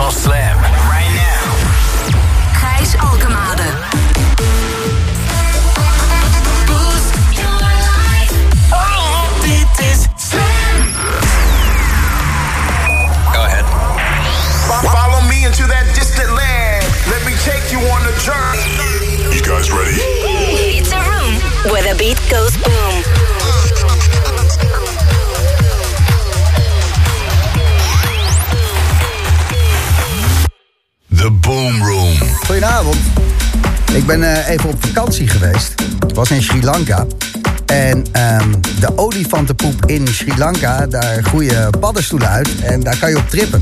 van Slam. Right now. Gijs Alkemade. Boost your life. Oh, dit is Slam. Go ahead. Follow me into that distant land. Let me take you on a journey. You guys ready? It's a room where the beat goes boom. Goedenavond. Ik ben eh, even op vakantie geweest. Ik was in Sri Lanka. En ehm, de olifantenpoep in Sri Lanka, daar groeien paddenstoelen uit. En daar kan je op trippen.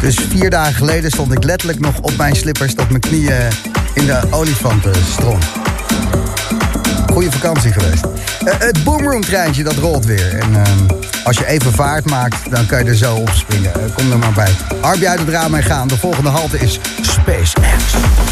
Dus vier dagen geleden stond ik letterlijk nog op mijn slippers... tot mijn knieën in de olifantenstrom. Goeie vakantie geweest. Eh, het Boomroom treintje dat rolt weer. En ehm, als je even vaart maakt, dan kan je er zo op springen. Eh, kom er maar bij. Armpje uit het raam en gaan. De volgende halte is SpaceX.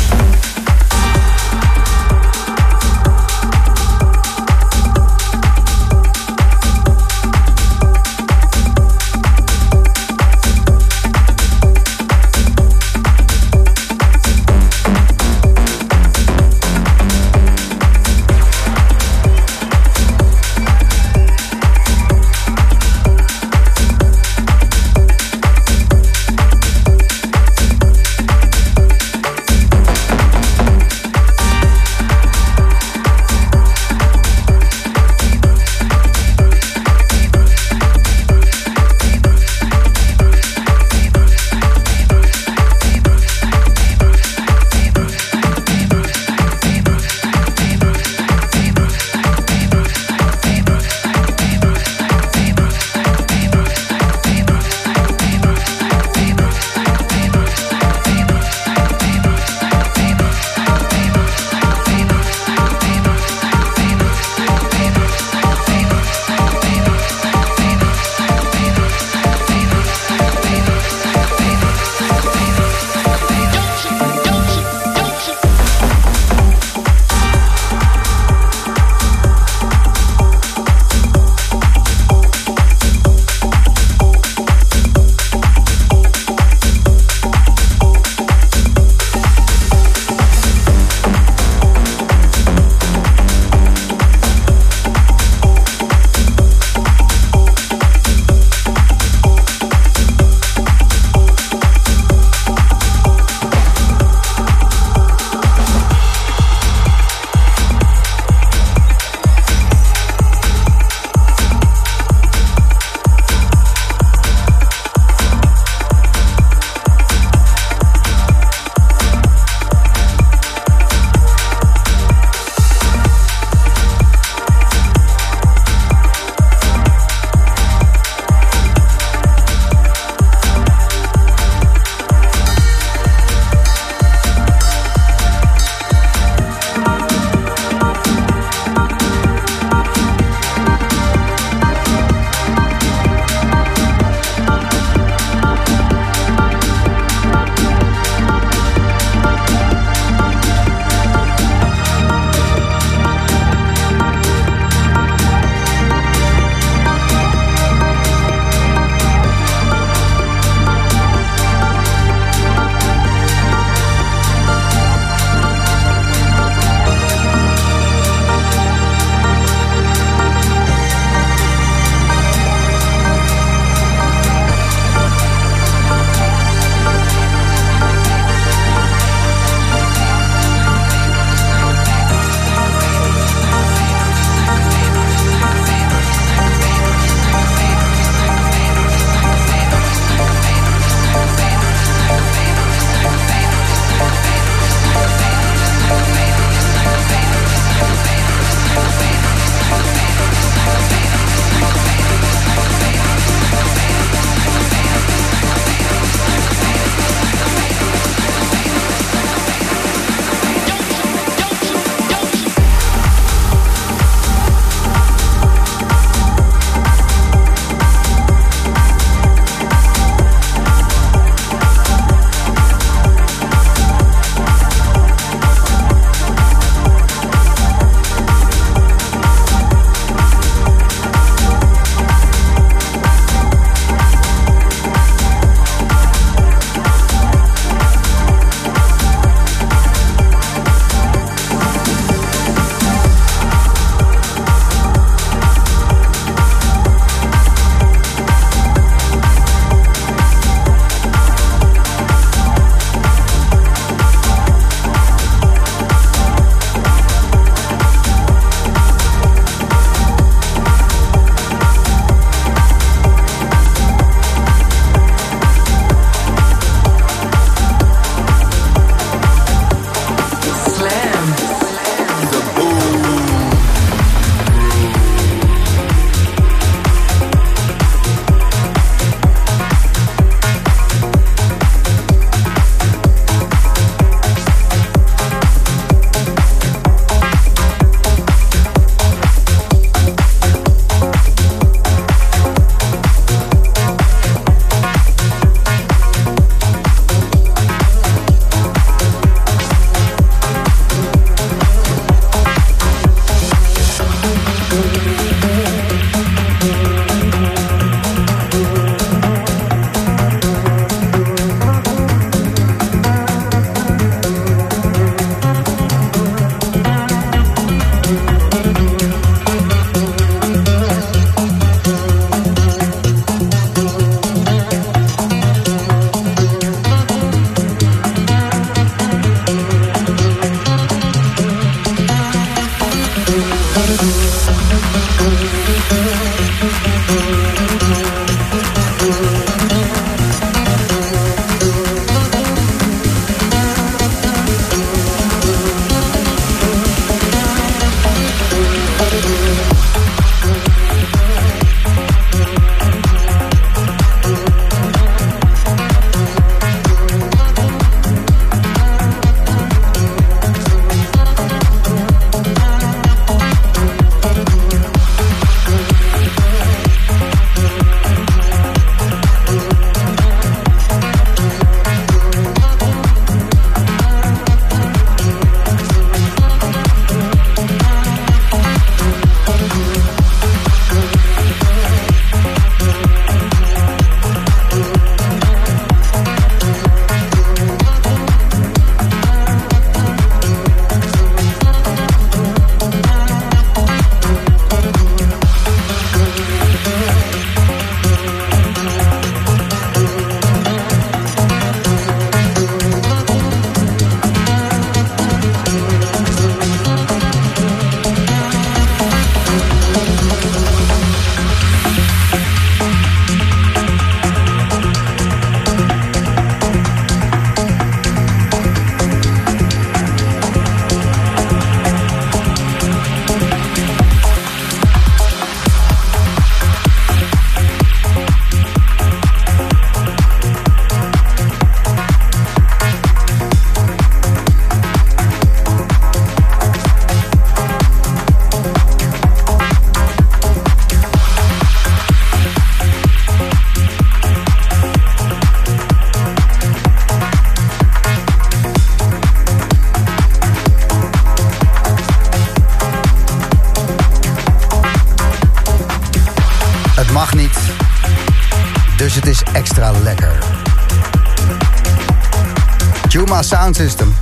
Sound System.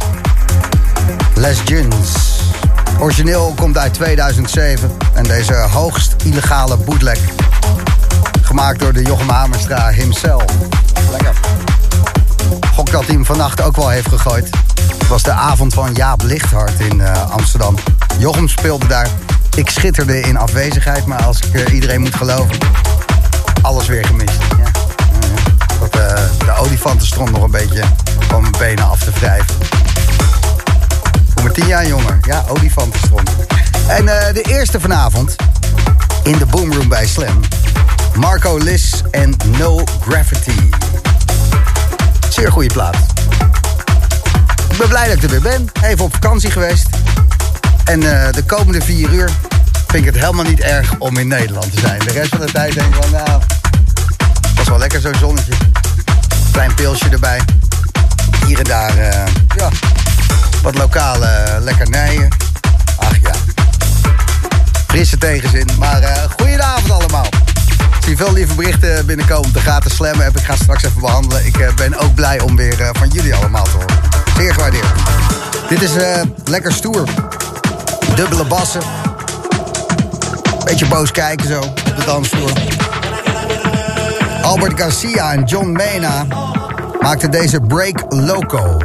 Les Juns. Origineel komt uit 2007. En deze hoogst illegale bootleg. Gemaakt door de Jochem Hamerstra himself. Lekker. Gok dat hij hem vannacht ook wel heeft gegooid. Het was de avond van Jaap Lichthart in uh, Amsterdam. Jochem speelde daar. Ik schitterde in afwezigheid, maar als ik uh, iedereen moet geloven... alles weer gemist. Ja. Uh, de olifantenstront nog een beetje van mijn benen af te wrijven. Voor mijn tien jaar jonger. Ja, olifantenstront. En de eerste vanavond in de Boomroom bij Slam... Marco Liss en No Gravity. Zeer goede plaat. Ik ben blij dat ik er weer ben. Even op vakantie geweest. En uh, de komende vier uur vind ik het helemaal niet erg om in Nederland te zijn. De rest van de tijd denk ik van, nou, was wel lekker zo'n zonnetje. En daar, uh, ja, wat lokale uh, lekkernijen. Ach ja. Frisse tegenzin. Maar uh, goedenavond allemaal. Zie veel lieve berichten binnenkomen. De gratis slam app. Ik ga straks even behandelen. Ik ben ook blij om weer van jullie allemaal te horen. Zeer gewaardeerd. Dit is lekker stoer. Dubbele bassen. Beetje boos kijken zo op de dansvloer. Albert Garcia en John Mena maakte deze Break Loco.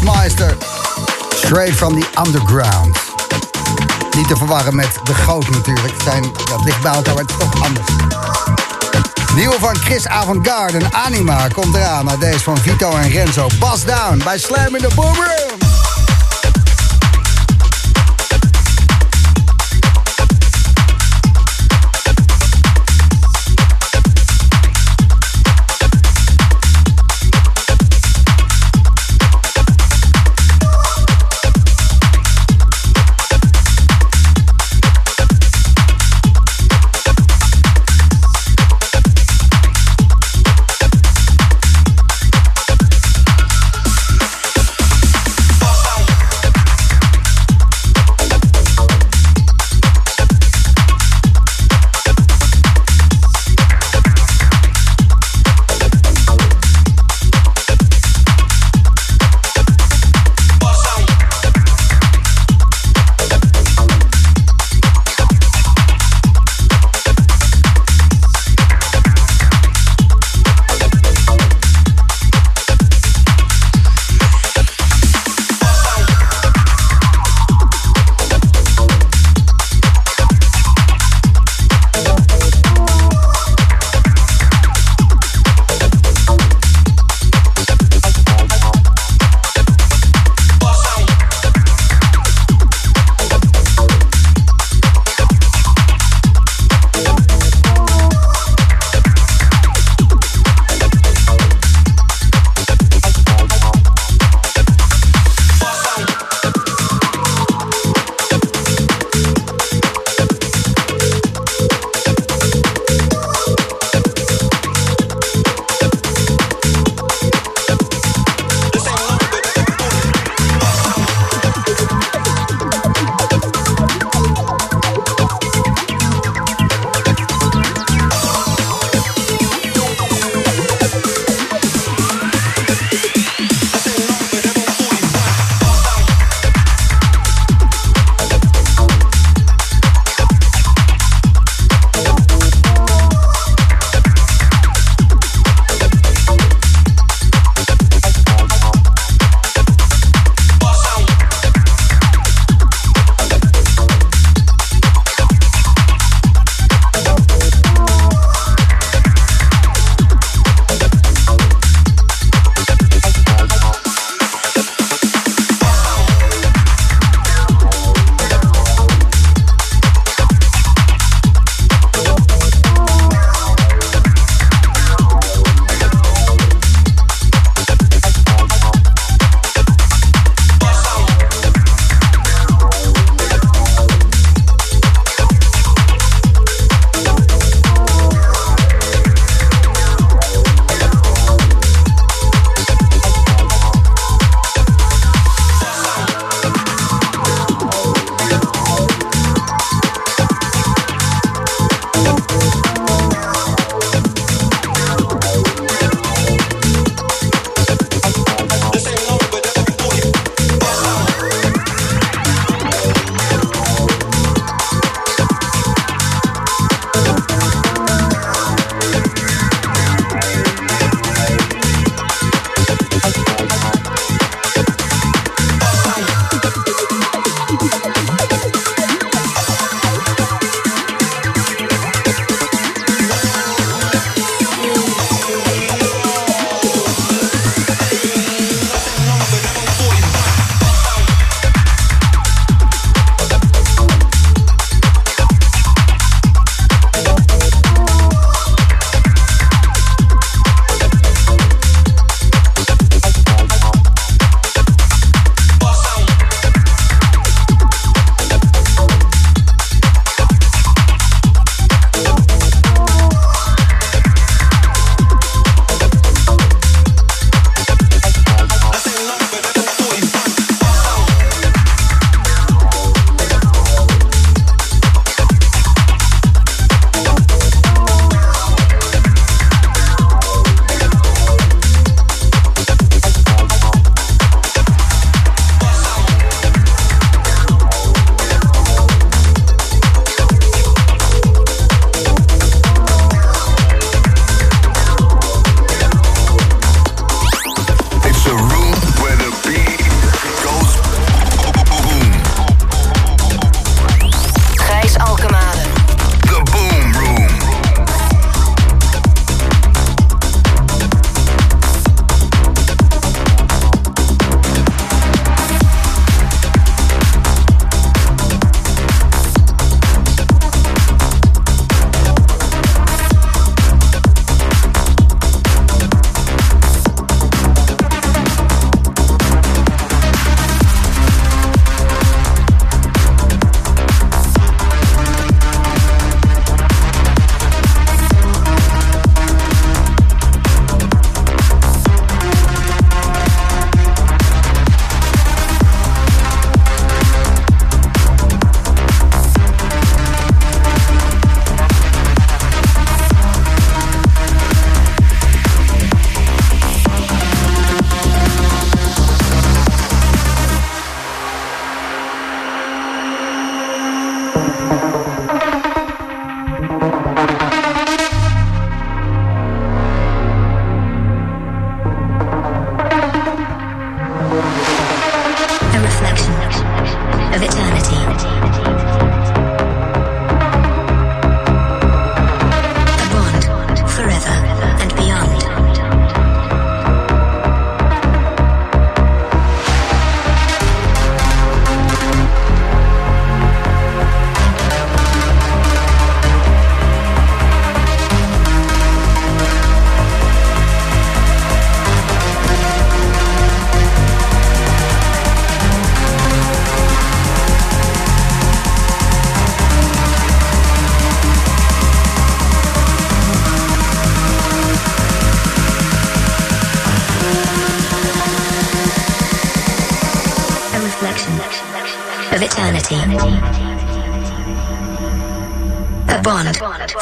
Housemeister. Straight from the underground. Niet te verwarren met de goot natuurlijk. Zijn, het ligt bij het toch anders. Nieuwe van Chris Avantgarde Anima komt eraan. Maar deze van Vito en Renzo. Bas Down bij Slam in the Boom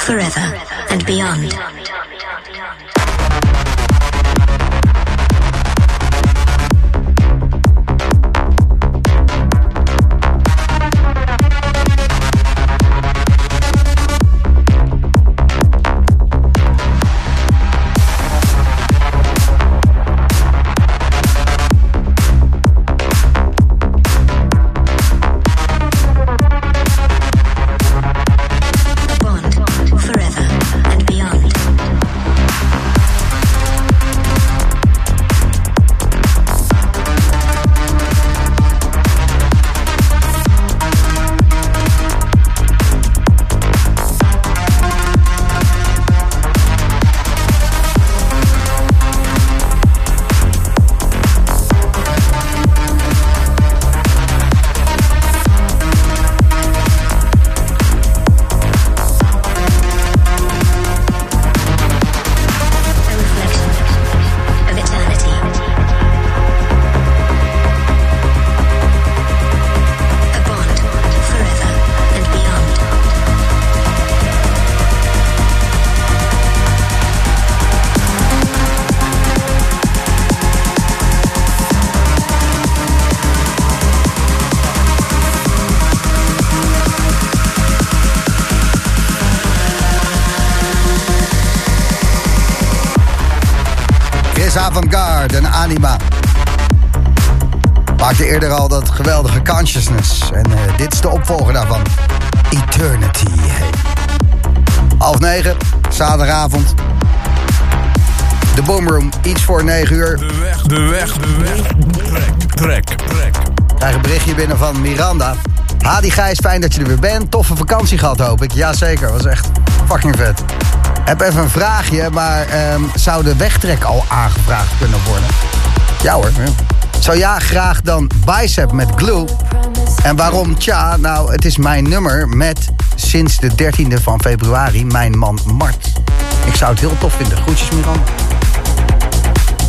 forever and beyond. Al dat geweldige consciousness. En eh, dit is de opvolger daarvan. Eternity. Half negen, zaterdagavond. De Boomroom, iets voor negen uur. De weg, de weg, de weg. Trek, trek, trek. krijg een berichtje binnen van Miranda. Hadi Gijs, fijn dat je er weer bent. Toffe vakantie gehad, hoop ik. Jazeker, was echt fucking vet. Heb even een vraagje, maar ehm, zou de wegtrek al aangevraagd kunnen worden? Ja hoor. Zou ja, graag dan bicep met glue. En waarom? Tja, nou, het is mijn nummer met sinds de 13e van februari mijn man Mart. Ik zou het heel tof vinden. Groetjes Miranda.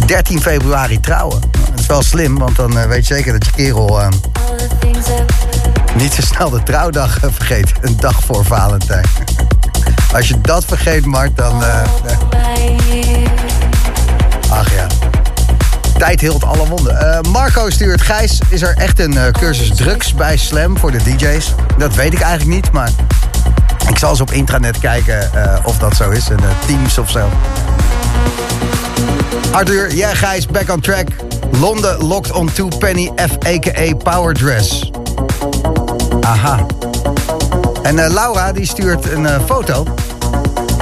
13 februari trouwen. Dat is wel slim, want dan eh, weet je zeker dat je kerel... ehm, niet zo snel de trouwdag eh, vergeet. Een dag voor Valentijn. Als je dat vergeet, Mart, dan... eh, eh, ach ja. Tijd hield alle wonden. Eh, Marco stuurt... Gijs, is er echt een eh, cursus drugs bij Slam voor de DJ's? Dat weet ik eigenlijk niet, maar... Ik zal eens op intranet kijken eh, of dat zo is. En eh, Teams of zo. Arthur, ja Gijs, back on track. Londen locked on to Penny F, a.k.a. Power Dress. Aha. En Laura die stuurt een foto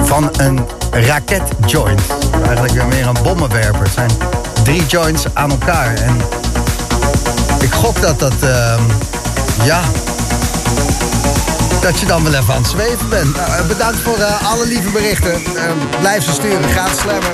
van een raketjoint. Eigenlijk weer meer een bommenwerper. Het zijn drie joints aan elkaar. En ik gok dat dat, ehm, ja... Dat je dan wel even aan het zweven bent. Nou, eh, bedankt voor eh, alle lieve berichten. Eh, blijf ze sturen. Ga het slammen.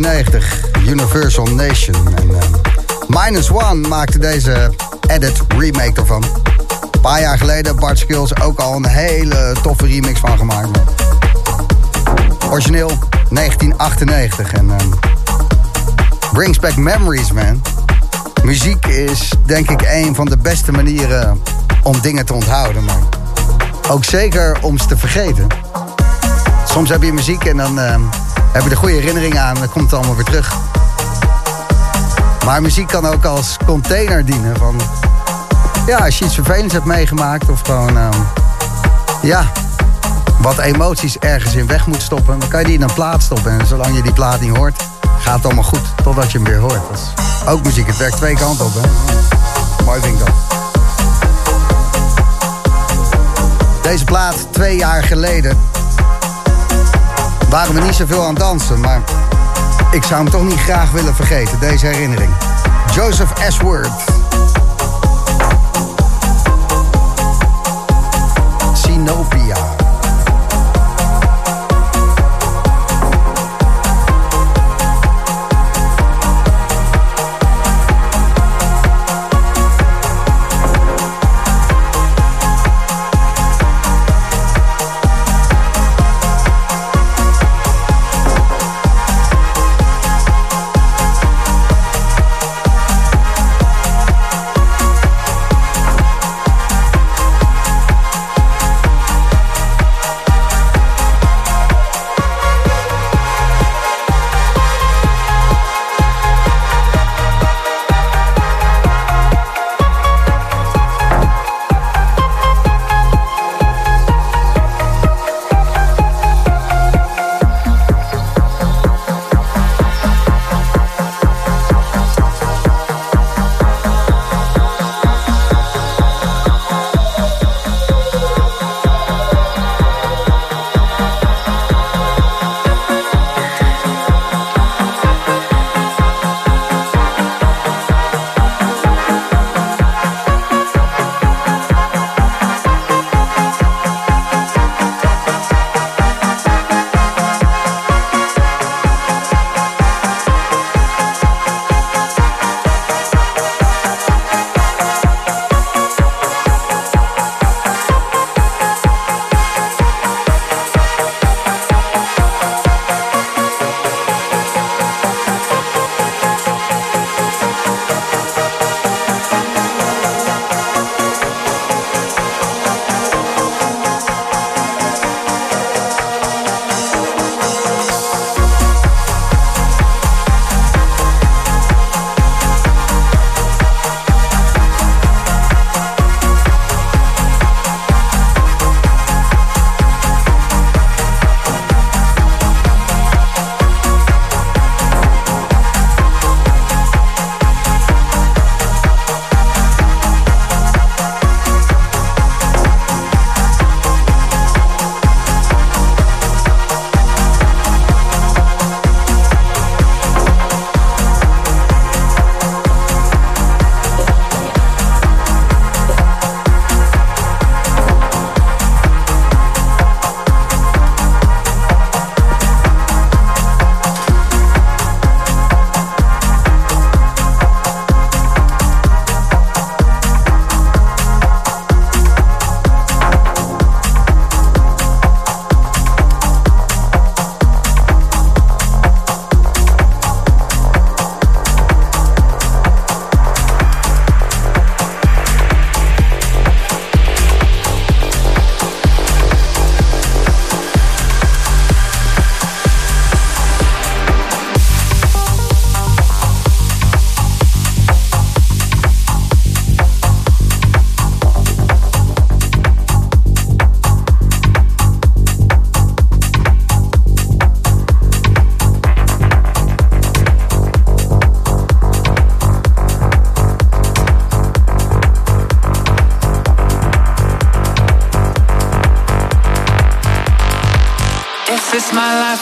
1998, Universal Nation. En, eh, Minus One maakte deze edit remake ervan. Een paar jaar geleden Bart Skills ook al een hele toffe remix van gemaakt. Origineel 1998 en eh, brings back memories, man. Muziek is denk ik een van de beste manieren om dingen te onthouden, maar ook zeker om ze te vergeten. Soms heb je muziek en dan eh, heb je de goede herinneringen aan dan komt het allemaal weer terug. Maar muziek kan ook als container dienen van... Ja, als je iets vervelends hebt meegemaakt of gewoon... eh, ja, wat emoties ergens in weg moet stoppen... dan kan je die in een plaat stoppen. En zolang je die plaat niet hoort, gaat het allemaal goed. Totdat je hem weer hoort. Ook muziek, het werkt twee kanten op, hè. Mooi vind ik dat. Deze plaat twee jaar geleden waren we niet zoveel aan het dansen, maar ik zou hem toch niet graag willen vergeten, deze herinnering. Joseph Ashworth. Sinopia.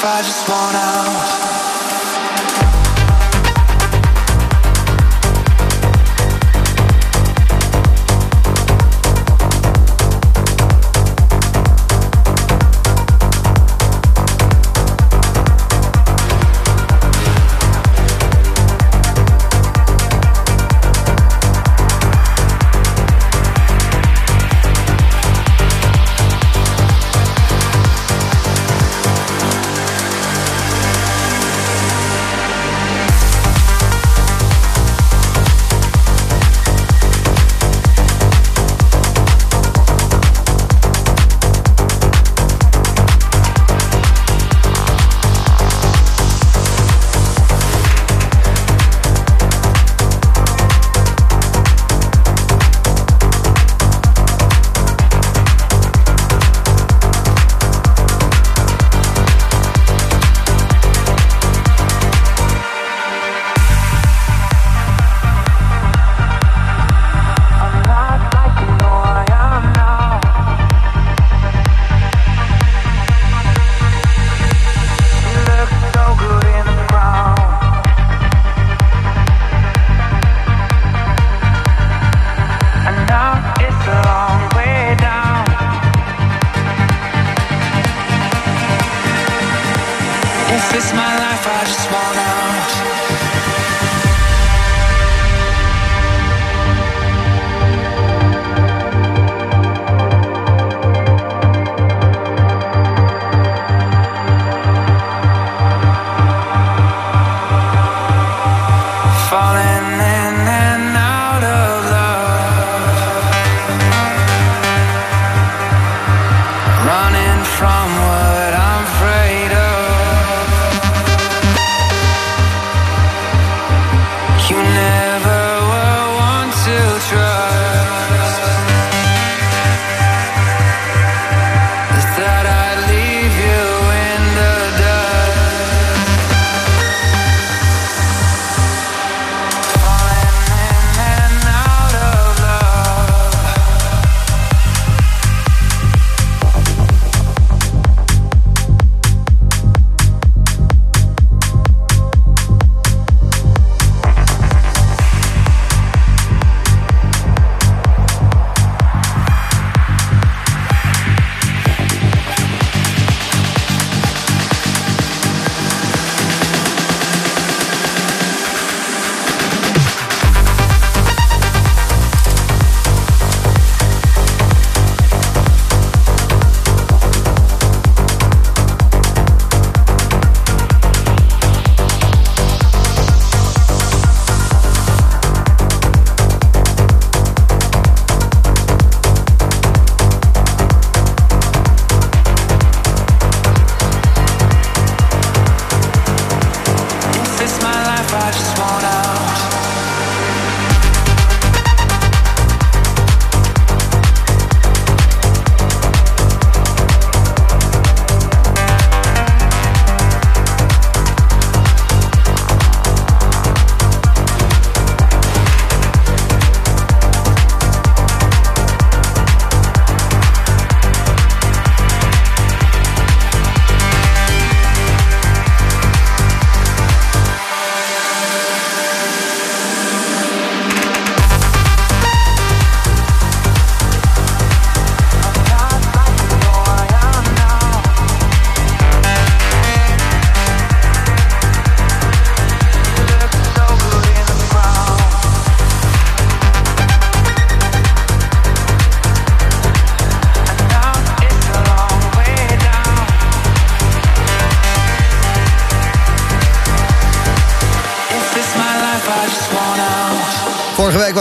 I just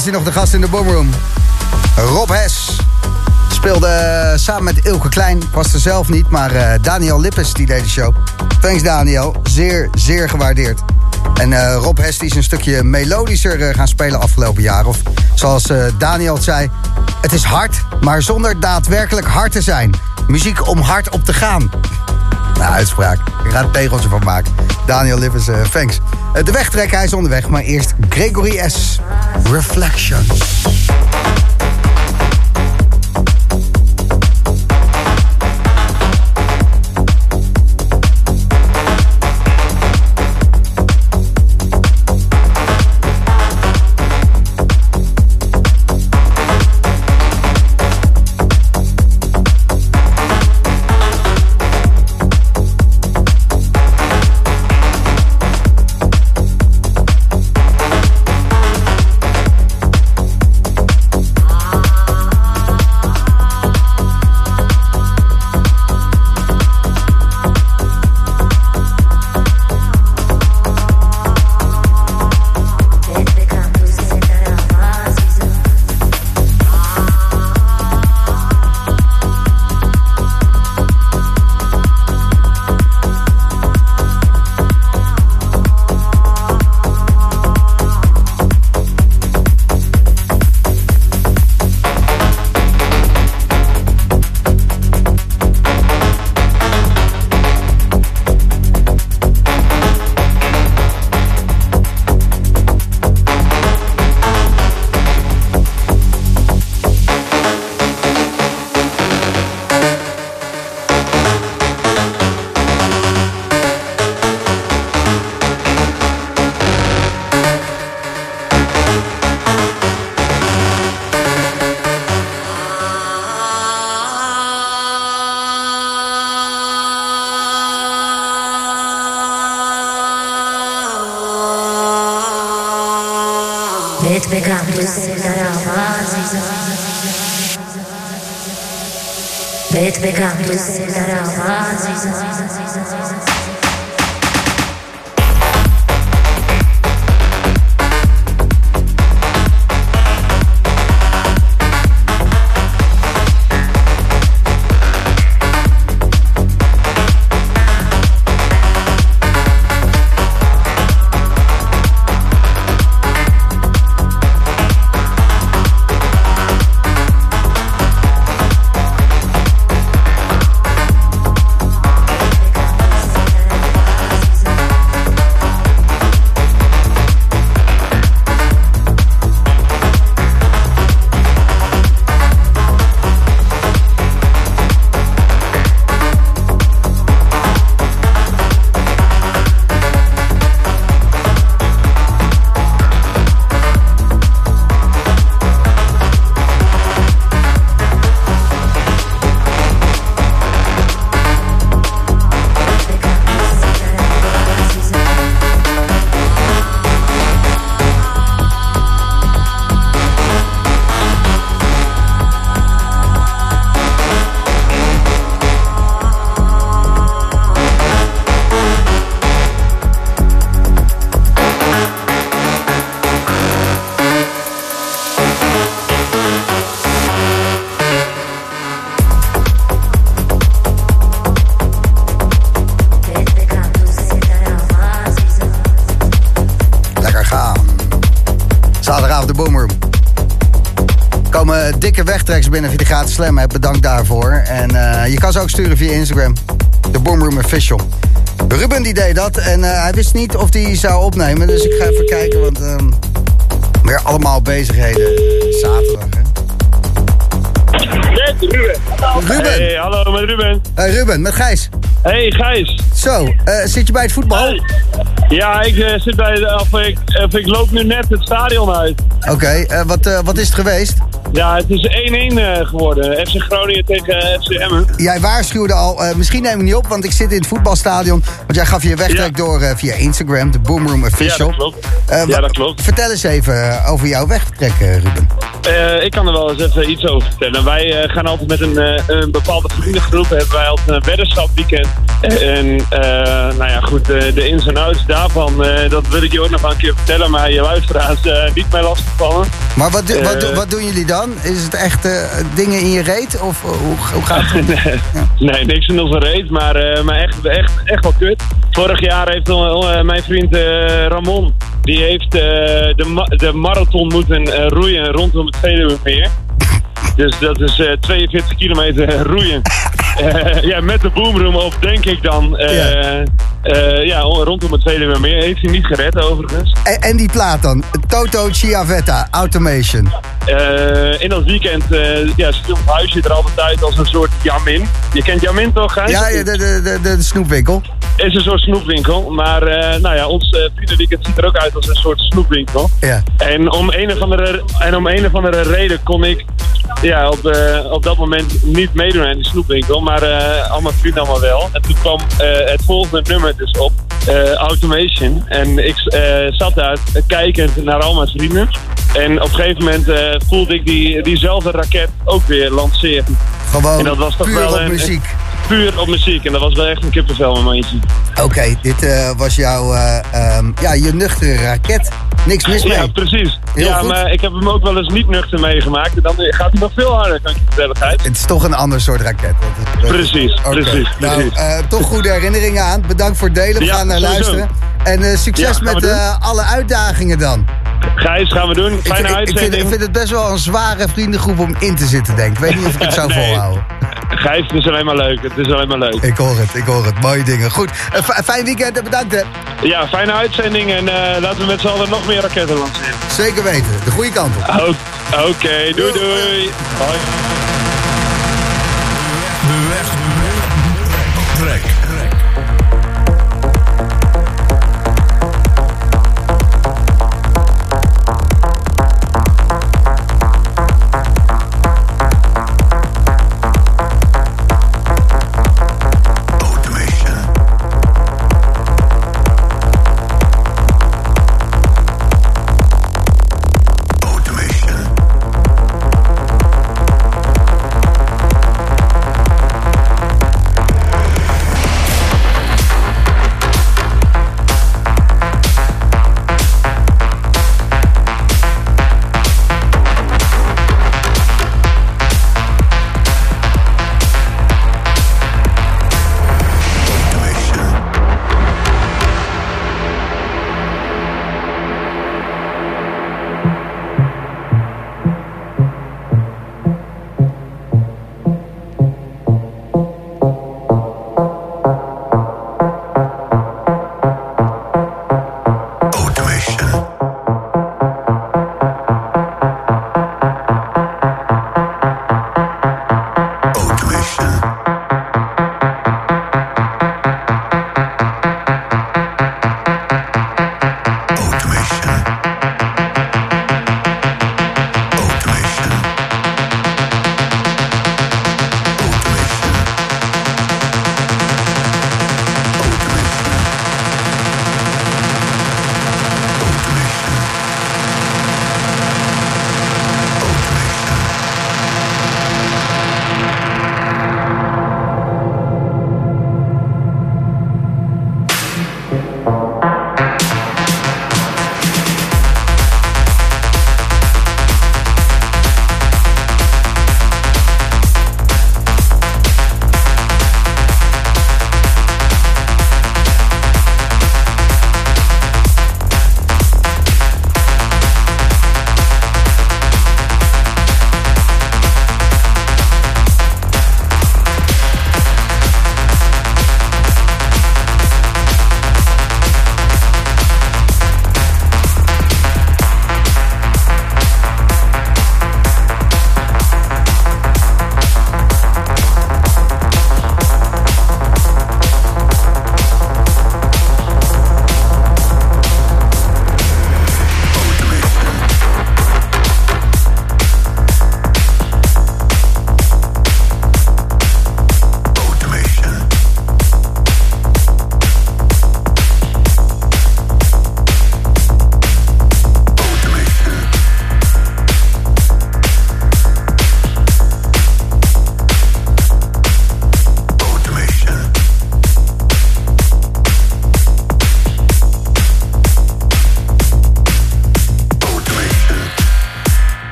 was hij nog de gast in de Boomroom. Rob Hes speelde eh, samen met Ilke Klein. Was er zelf niet, maar uh, Daniel Lippes die deed de show. Thanks Daniel, zeer, zeer gewaardeerd. En uh, Rob Hes die is een stukje melodischer gaan spelen afgelopen jaar. Of zoals Daniel zei, het is hard, maar zonder daadwerkelijk hard te zijn. Muziek om hard op te gaan. Nou, uitspraak. Ik ga er tegeltje van maken. Daniel Lippes, thanks. de wegtrek, hij is onderweg, maar eerst Gregory S. Reflections. Slam hebt. Bedankt daarvoor. En eh, je kan ze ook sturen via Instagram. De Boomroom Official. Ruben die deed dat en eh, hij wist niet of hij zou opnemen. Dus ik ga even kijken, want ehm, weer allemaal bezigheden. Zaterdag, hè? Met Ruben. Ruben. Hey, hallo met Ruben. Hey Ruben, met Gijs. Hey Gijs. Zo, eh, zit je bij het voetbal? Hey. Ja, ik eh, zit bij of ik, of ik loop nu net het stadion uit. Oké, eh, wat, eh, wat is het geweest? Ja, het is 1-1 eh, geworden. FC Groningen tegen eh, FC Emmen. Jij waarschuwde al, eh, misschien neem ik niet op, want ik zit in het voetbalstadion. Want jij gaf je wegtrek Ja. door via Instagram, de Boomroom Official. Ja, dat klopt. Ja, dat klopt. Vertel eens even over jouw wegtrek, Ruben. Ik kan er wel eens even iets over vertellen. Wij gaan altijd met een, een bepaalde vriendengroep. Hebben wij altijd een weddenschapweekend. En nou ja, goed, de ins en outs daarvan, dat wil ik je ook nog een keer vertellen. Maar je luisteraars niet meer lastigvallen. Maar wat, do- wat, do- Eh. wat doen jullie dan? Is het echt eh, dingen in je reet? Of eh, hoe, hoe gaat het? nee, nee, niks in onze reet, maar, maar echt, echt, echt wel kut. Vorig jaar heeft mijn vriend Ramon, die heeft de, ma- de marathon moeten roeien rondom het Veluwemeer. Dus dat is eh, 42 kilometer roeien. Ja, met de boomroom op, denk ik dan. Ja. Eh, ja, rondom het Veluwemeer. Heeft hij niet gered overigens. En, en die plaat dan? Toto Chiavetta, Automation. Eh, in dat weekend uh, ja, ons huisje er altijd uit als een soort Jamin. Je kent Jamin toch, Gijs? Ja, ja de, de, de, de snoepwinkel. is een soort snoepwinkel. Maar nou ja, ons uh, vriendenweekend ziet er ook uit als een soort snoepwinkel. Ja. En om een of andere, en om een of andere reden kon ik ja, op, uh, op dat moment niet meedoen aan die snoepwinkel. Maar uh, al mijn vrienden allemaal wel. En toen kwam uh, het volgende nummer dus op. Automation. En ik zat daar kijkend naar al mijn vrienden. En op een gegeven moment voelde ik die, diezelfde raket ook weer lanceren. Gewoon en dat was toch puur wel op een, muziek. Puur op muziek. En dat was wel echt een kippenvel momentje. Oké, okay, dit uh, was jouw, uh, um, ja, je nuchtere raket. Niks mis mee. Ja, precies. Heel ja, goed. maar ik heb hem ook wel eens niet nuchter meegemaakt. En dan gaat hij nog veel harder, kan ik je vertellen. Het is toch een ander soort raket. Het, precies, okay. precies, nou, precies. Uh, toch goede herinneringen aan. Bedankt voor het delen. We ja, gaan naar luisteren. En uh, succes ja, met alle uitdagingen dan. Gijs, gaan we doen. Fijne ik, uitzending. Ik vind, ik vind, het best wel een zware vriendengroep om in te zitten, denk ik. Ik weet niet of ik het zou nee. volhouden. Gijs, het is alleen maar leuk. Het is alleen maar leuk. Ik hoor het, ik hoor het. Mooie dingen. Goed, een fijn weekend en bedankt hè. Ja, fijne uitzending en uh, laten we met z'n allen nog meer raketten lanceren. Zeker weten, de goede kant op. Oké, okay, doei doei. Hoi. De weg,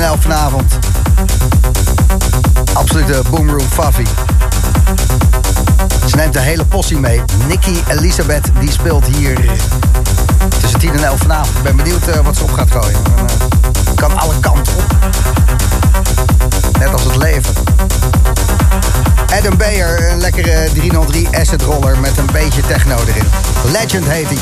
En tussen 10 en 11 vanavond. Absolute Boomroom Faffy. Ze neemt de hele possie mee. Nikki Elisabeth, die speelt hier tussen 10 en 11 vanavond. Ik ben benieuwd eh, wat ze op gaat gooien. En, eh, kan alle kanten op. Net als het leven. Adam Beyer, een lekkere 303 asset roller met een beetje techno erin. Legend heet hij.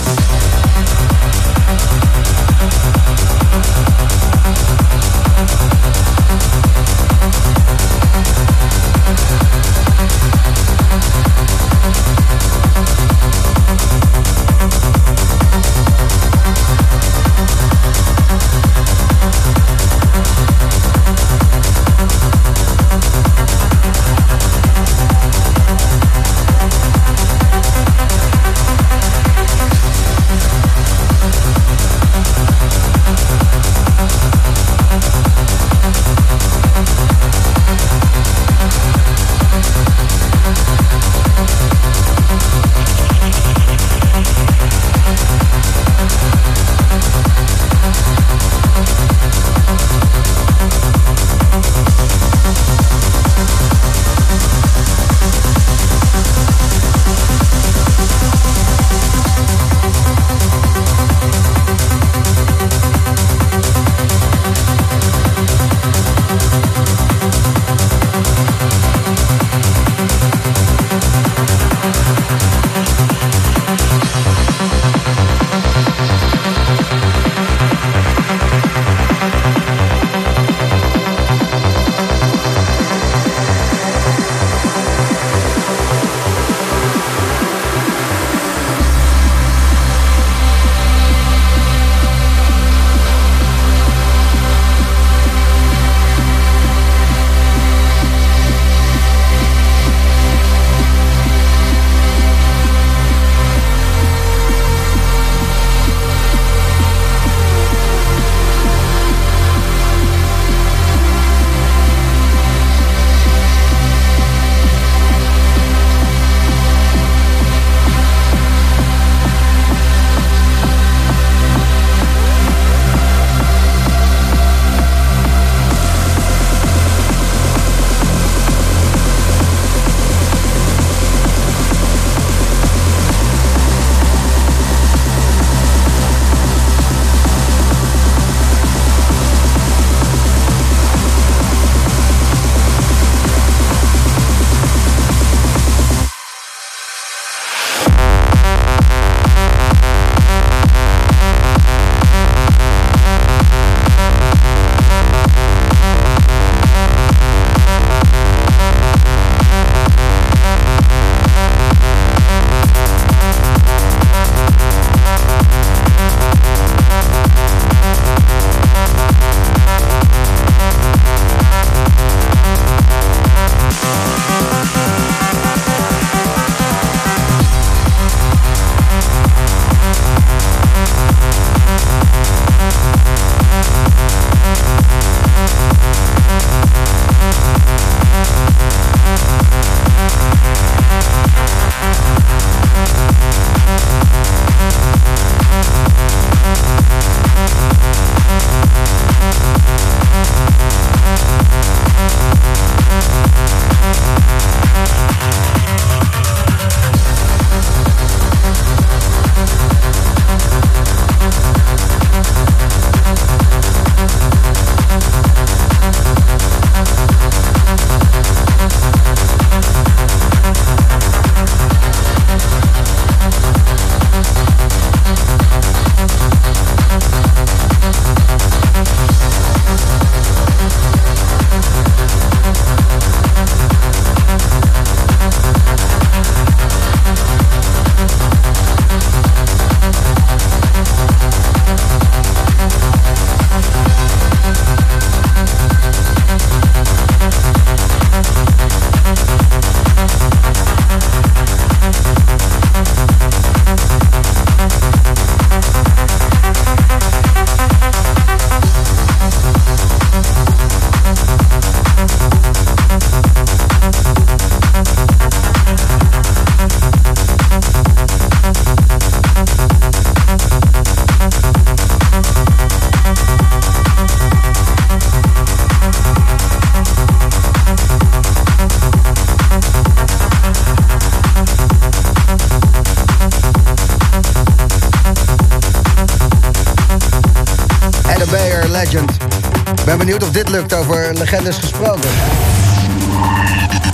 Dit lukt over legendes gesproken.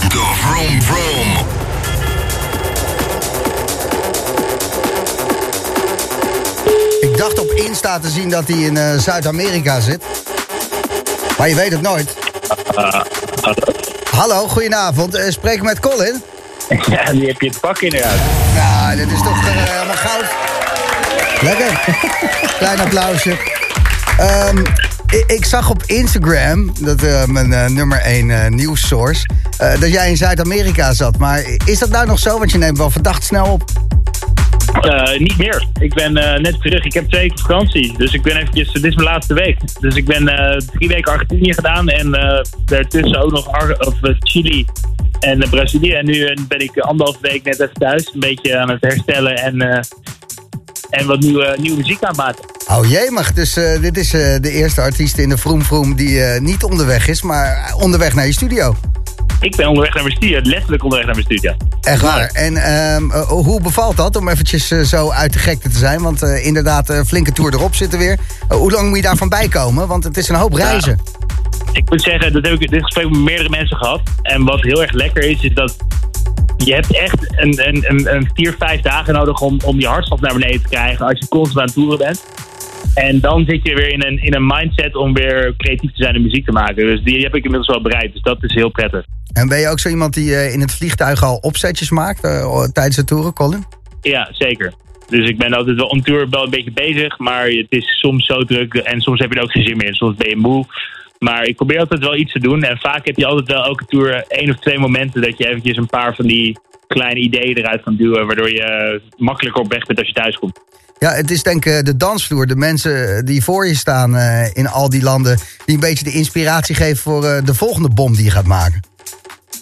De Vroom Vroom. Ik dacht op Insta te zien dat hij in eh, Zuid-Amerika zit. Maar je weet het nooit. Hallo, goedenavond. Eh, spreek met Colin? Ja, die heb je het pak inderdaad. Ja, dit is toch eh, helemaal goud. Lekker. Klein applausje. Ehm, ik, zag op Instagram, dat eh, mijn eh, nummer 1 nieuwssource, eh, dat jij in Zuid-Amerika zat. Maar is dat nou nog zo? Want je neemt wel verdacht snel op. Niet meer. Ik ben net terug. Ik heb twee weken vakantie. Dus ik ben eventjes... Dit is mijn laatste week. Dus ik ben drie weken Argentinië gedaan. En daartussen ook nog of, Chili en Brazilië. En nu ben ik anderhalf week net even thuis. Een beetje aan het herstellen en, en wat nieuwe, nieuwe muziek aan Oh jemig, dus eh, dit is eh, de eerste artiest in de Vroom Vroom die eh, niet onderweg is, maar onderweg naar je studio. Ik ben onderweg naar mijn studio. Letterlijk onderweg naar mijn studio. Echt waar. En ehm, eh, hoe bevalt dat om eventjes zo uit de gekte te zijn? Want inderdaad, flinke tour erop zitten weer. Hoe lang moet je daarvan bijkomen? Want het is een hoop reizen. Ik moet zeggen, dat heb ik dit gesprek met meerdere mensen gehad. En wat heel erg lekker is, is dat je hebt echt een, een, een, een vier, vijf dagen nodig om, om je hartslag naar beneden te krijgen als je constant aan het toeren bent. En dan zit je weer in een, in een mindset om weer creatief te zijn en muziek te maken. Dus die heb ik inmiddels wel bereikt. Dus dat is heel prettig. En ben je ook zo iemand die eh, in het vliegtuig al opzetjes maakt eh, tijdens de toeren, Colin? Ja, zeker. Dus ik ben altijd wel on tour wel een beetje bezig. Maar het is soms zo druk en soms heb je er ook geen zin meer. Soms ben je moe. Maar ik probeer altijd wel iets te doen. En vaak heb je altijd wel elke tour één of twee momenten dat je eventjes een paar van die kleine ideeën eruit kan duwen. Waardoor je makkelijker op weg bent als je thuis komt. Ja, het is denk ik eh, de dansvloer. De mensen die voor je staan eh, in al die landen... die een beetje de inspiratie geven voor eh, de volgende bom die je gaat maken.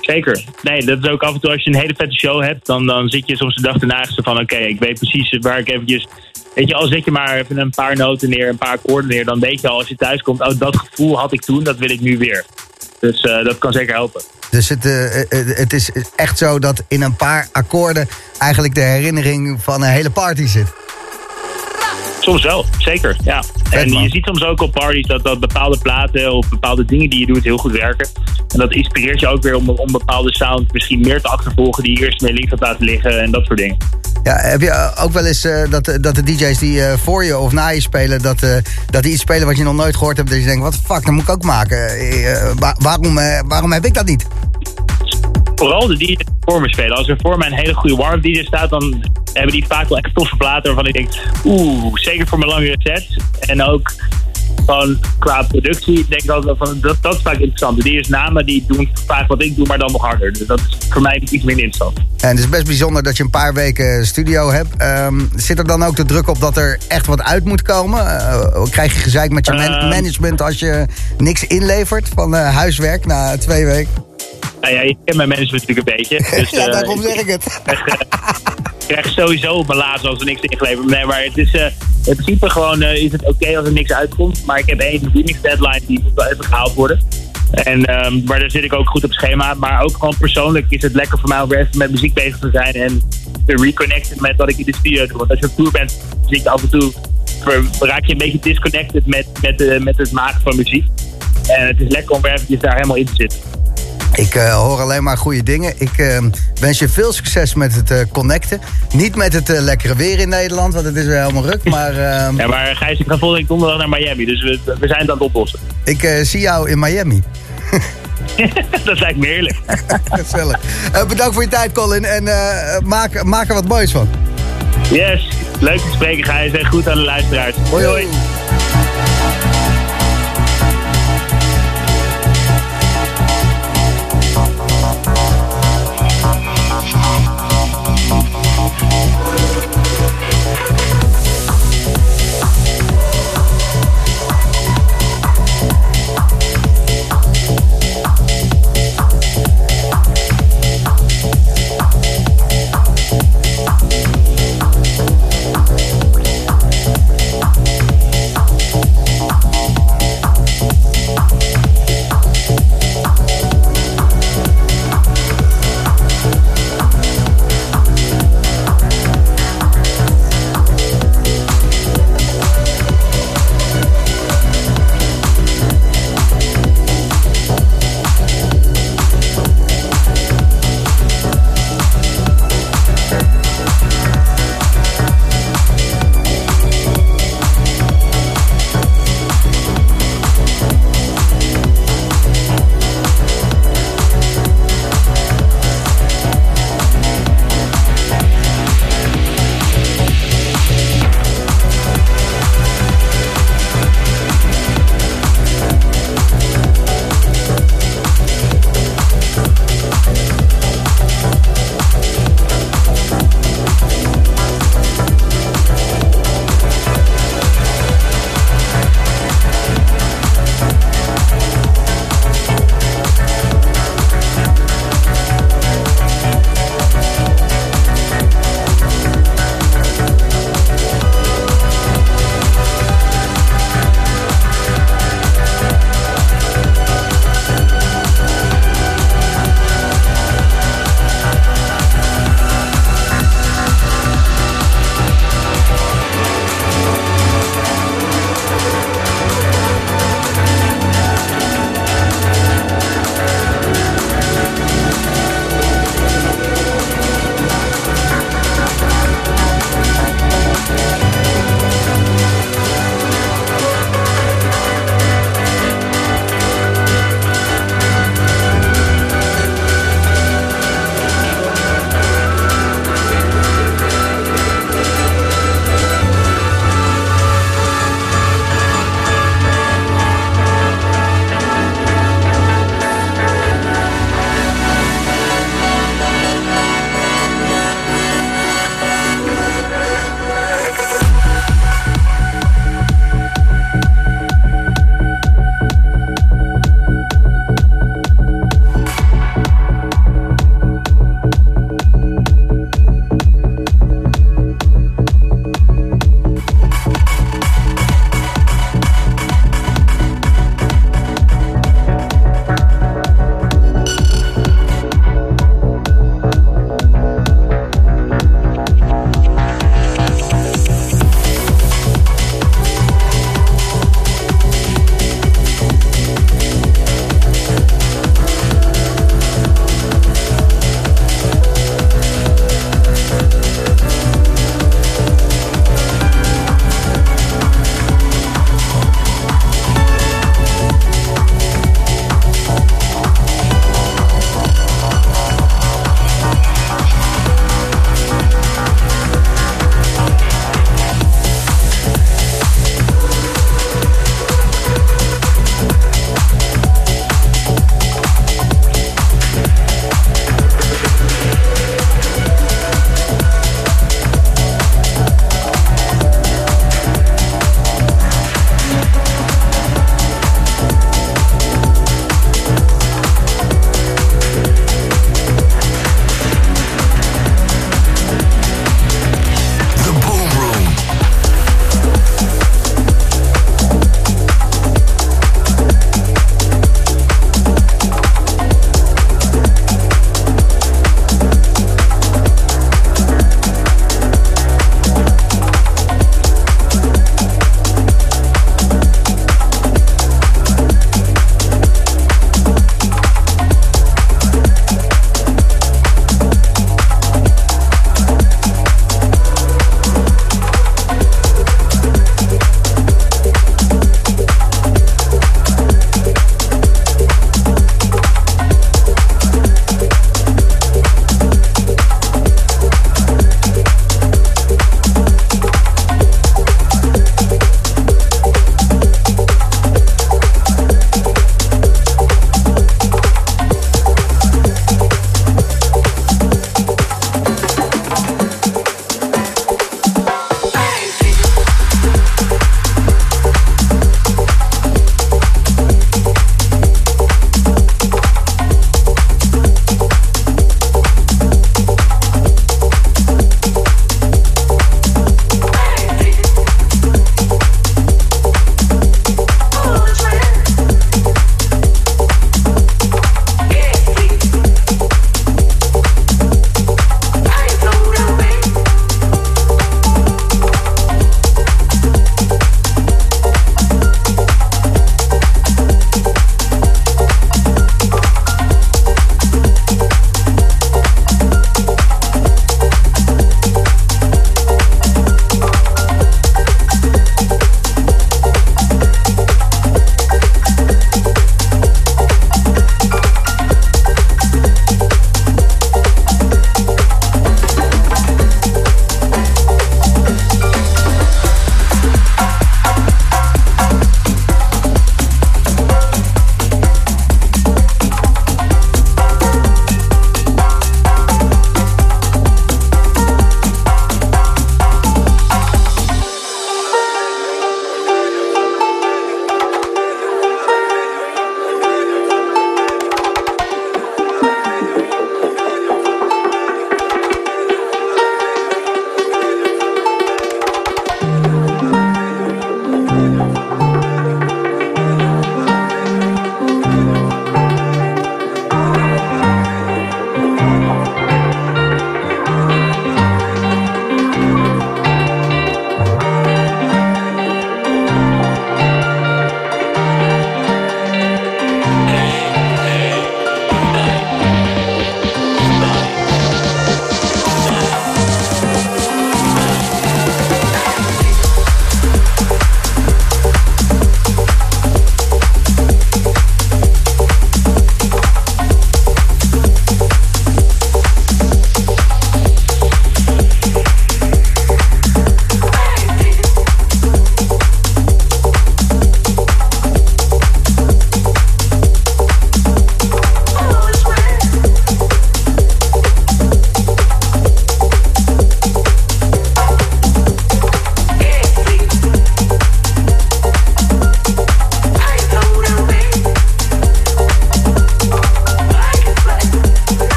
Zeker. Nee, dat is ook af en toe als je een hele vette show hebt, dan, dan zit je soms de dag erna van oké, ik weet precies waar ik eventjes. Weet je, al zet je maar even een paar noten neer, een paar akkoorden neer, dan weet je al als je thuis komt, oh, dat gevoel had ik toen, dat wil ik nu weer. Dus eh, dat kan zeker helpen. Dus het, eh, eh, het is echt zo dat in een paar akkoorden... eigenlijk de herinnering van een hele party zit. Soms wel, zeker. Ja. en man. je ziet soms ook op parties dat, dat bepaalde platen of bepaalde dingen die je doet heel goed werken. En dat inspireert je ook weer om, om bepaalde sound misschien meer te achtervolgen die je eerst meer links had laten liggen en dat soort dingen. Ja, heb je ook wel eens eh, dat, dat de DJ's die eh, voor je of na je spelen... Dat, eh, dat die iets spelen wat je nog nooit gehoord hebt... dat je denkt, wat fuck, dat moet ik ook maken. Wa- waarom, waarom heb ik dat niet? vooral de DJ's die voor me spelen. Als er voor mij een hele goede warm DJ staat, dan hebben die vaak wel echt toffe platen waarvan ik denk, oeh, zeker voor mijn langere sets. En ook gewoon qua productie denk ik altijd van, dat, dat is vaak interessant. De namen die doen vaak wat ik doe, maar dan nog harder. Dus dat is voor mij iets minder interessant. En het is best bijzonder dat je een paar weken studio hebt. Ehm, zit er dan ook de druk op dat er echt wat uit moet komen? Eh, krijg je gezeik met je man- Ehm. management als je niks inlevert van eh, huiswerk na twee weken? Nou ja, je kent mijn management natuurlijk een beetje. Dus, ja, eh, daarom zeg ik het. ik krijg sowieso op mijn laatste als er niks ingeleverd Nee, maar het is, eh, in principe gewoon eh, is het oké als er niks uitkomt. Maar ik heb één deadline, die moet wel even gehaald worden. En, ehm, maar daar zit ik ook goed op schema. Maar ook gewoon persoonlijk is het lekker voor mij om weer even met muziek bezig te zijn. En te reconnecten met wat ik in de studio doe. Want als je op tour bent, zit je af en toe... raak je een beetje disconnected met, met, eh, met het maken van muziek. En het is lekker om weer eventjes daar helemaal in te zitten. Ik eh, hoor alleen maar goede dingen. Ik eh, wens je veel succes met het eh, connecten. Niet met het lekkere weer in Nederland, want het is weer helemaal ruk. Maar ehm, Ja, maar Gijs, ik ga volgende week donderdag naar Miami. Dus we, we zijn het aan het oplossen. ik zie jou in Miami. dat lijkt me heerlijk. Gezellig. Bedankt voor je tijd, Colin. En maak, maak er wat moois van. Yes, leuk te spreken Gijs en goed aan de luisteraars. Hoi hoi.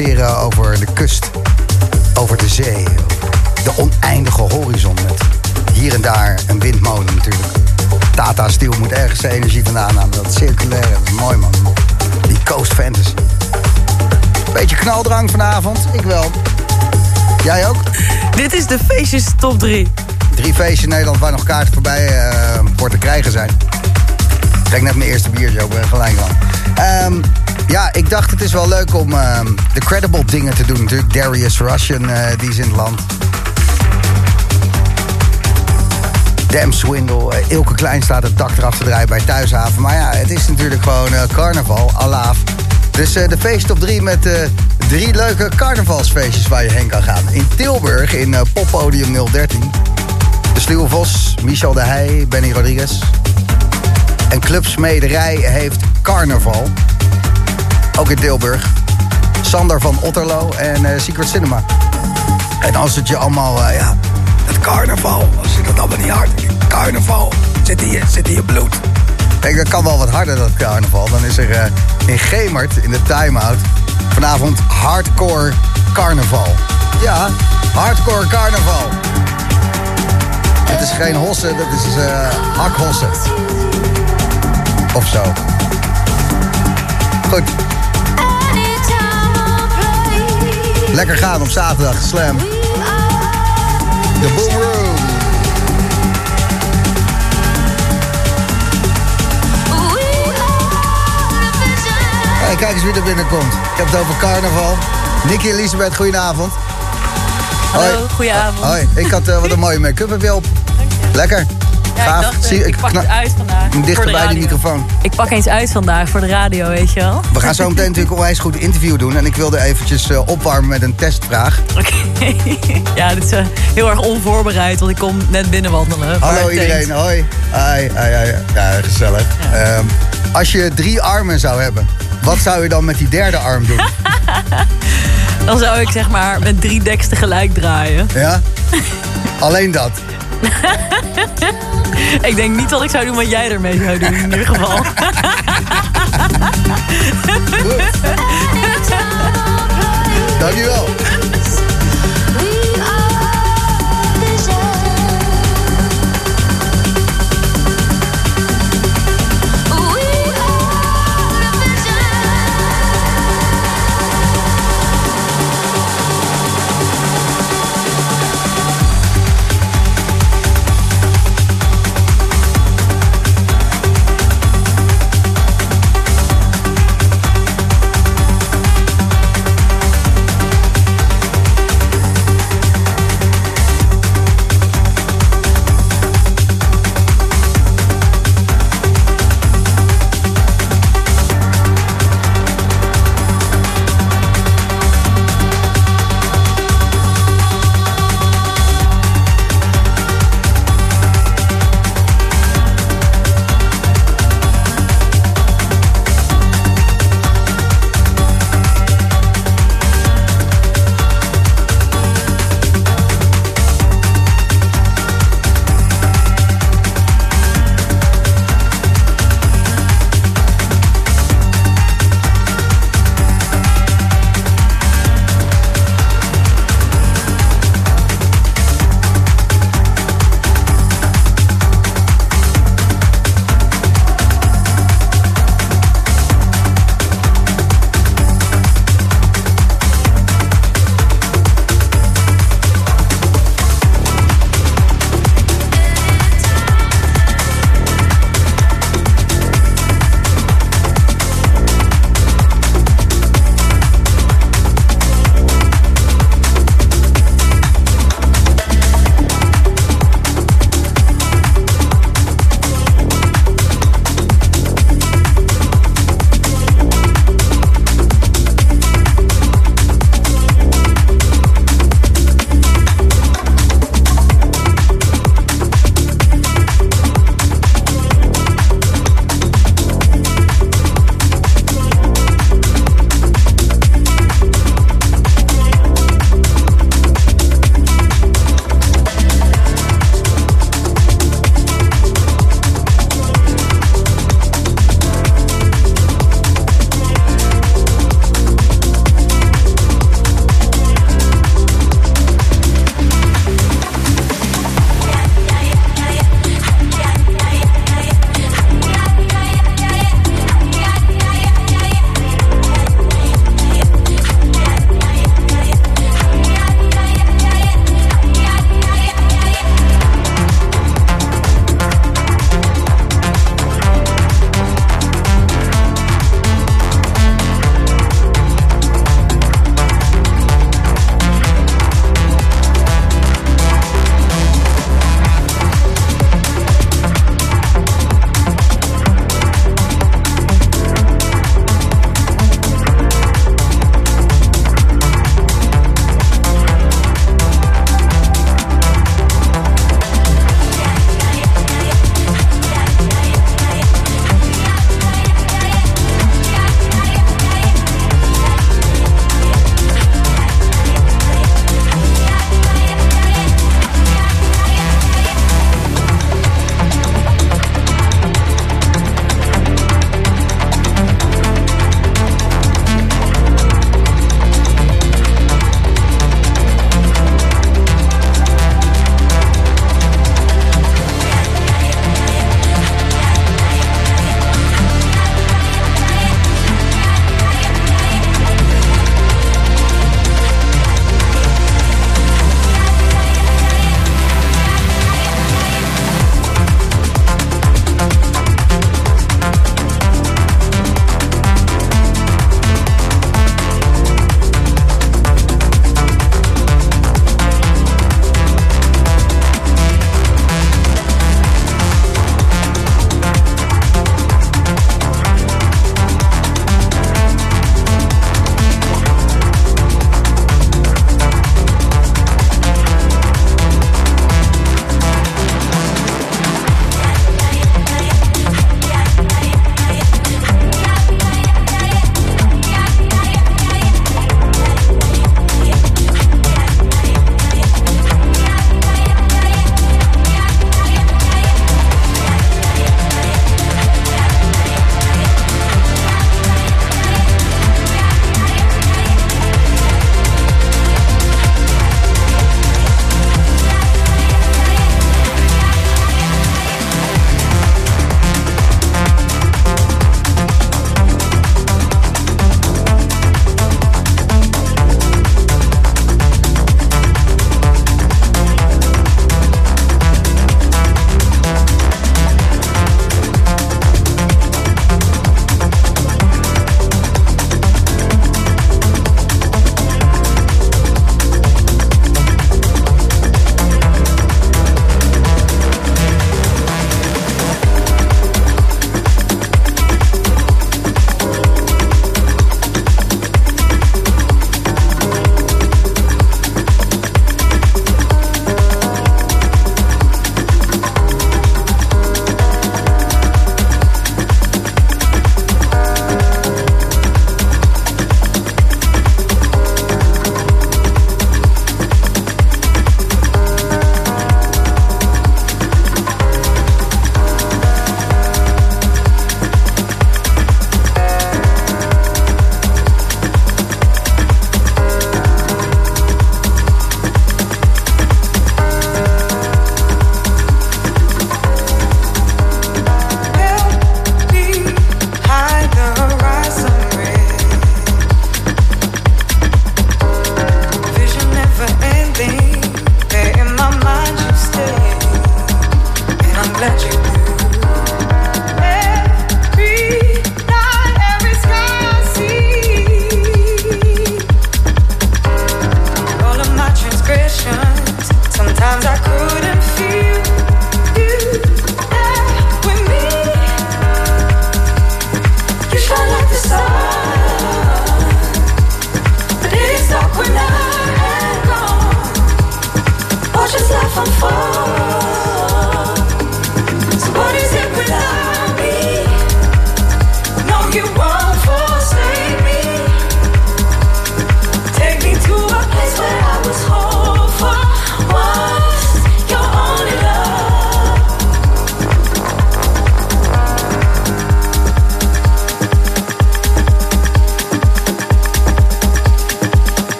Fantaseren over de kust, over de zee. De oneindige horizon met hier en daar een windmolen natuurlijk. Tata Steel moet ergens zijn energie vandaan halen. Dat circulaire, dat mooi man. Die Coast Fantasy. Beetje knaldrang vanavond, ik wel. Jij ook? Dit is de feestjes top 3. Drie feestjes in Nederland waar nog kaarten voorbij eh, voor te krijgen zijn. Ik net mijn eerste biertje ben gelijk lang. Ehm, ja, ik dacht het is wel leuk om ehm, de credible dingen te doen natuurlijk. Darius Russian, eh, die is in het land. Dam Swindle, eh, Ilke Klein staat het dak eraf te draaien bij Thuishaven. Maar ja, het is natuurlijk gewoon eh, carnaval, alaaf. Dus eh, de feest op drie met eh, drie leuke carnavalsfeestjes waar je heen kan gaan. In Tilburg, in eh, Poppodium 013. De Sluwe Vos, Michel de Heij, Benny Rodriguez. En Club Smederij heeft carnaval. Ook in Tilburg. Sander van Otterlo en eh, Secret Cinema. En als het je allemaal, eh, ja, het carnaval, als je dat allemaal niet hard Carnaval, zit in je, zit in je bloed. Kijk, dat kan wel wat harder, dat carnaval. Dan is er eh, in Gemert, in de time-out, vanavond hardcore carnaval. Ja, hardcore carnaval. Het is geen hossen, dat is hakhossen. Of zo. Goed. Lekker gaan op zaterdag, slam. De Boom Room. Hey, kijk eens wie er binnenkomt. Ik heb het over carnaval. Nicky Elisabeth, goedenavond. Hallo, goedenavond. Hoi, ik had eh, wat een mooie make-up heb je op. Lekker. Ik dacht, eh, Zie- ik pak uit vandaag. voor Dichter de die microfoon. Ik pak eens uit vandaag voor de radio, weet je wel. We gaan zo meteen natuurlijk een onwijs goed interview doen. En ik wilde eventjes eh, opwarmen met een testvraag. Oké. ja, dit is eh, heel erg onvoorbereid, want ik kom net binnen wandelen. Hallo iedereen, denkt- hoi. Hoi, hoi, hoi. Ja, gezellig. Ehm, als je drie armen zou hebben, wat zou je dan met die derde arm doen? Dan zou ik zeg maar met drie deks tegelijk draaien. Ja? Alleen dat. Ik denk niet dat ik zou doen wat jij ermee zou doen in ieder geval. Dankjewel.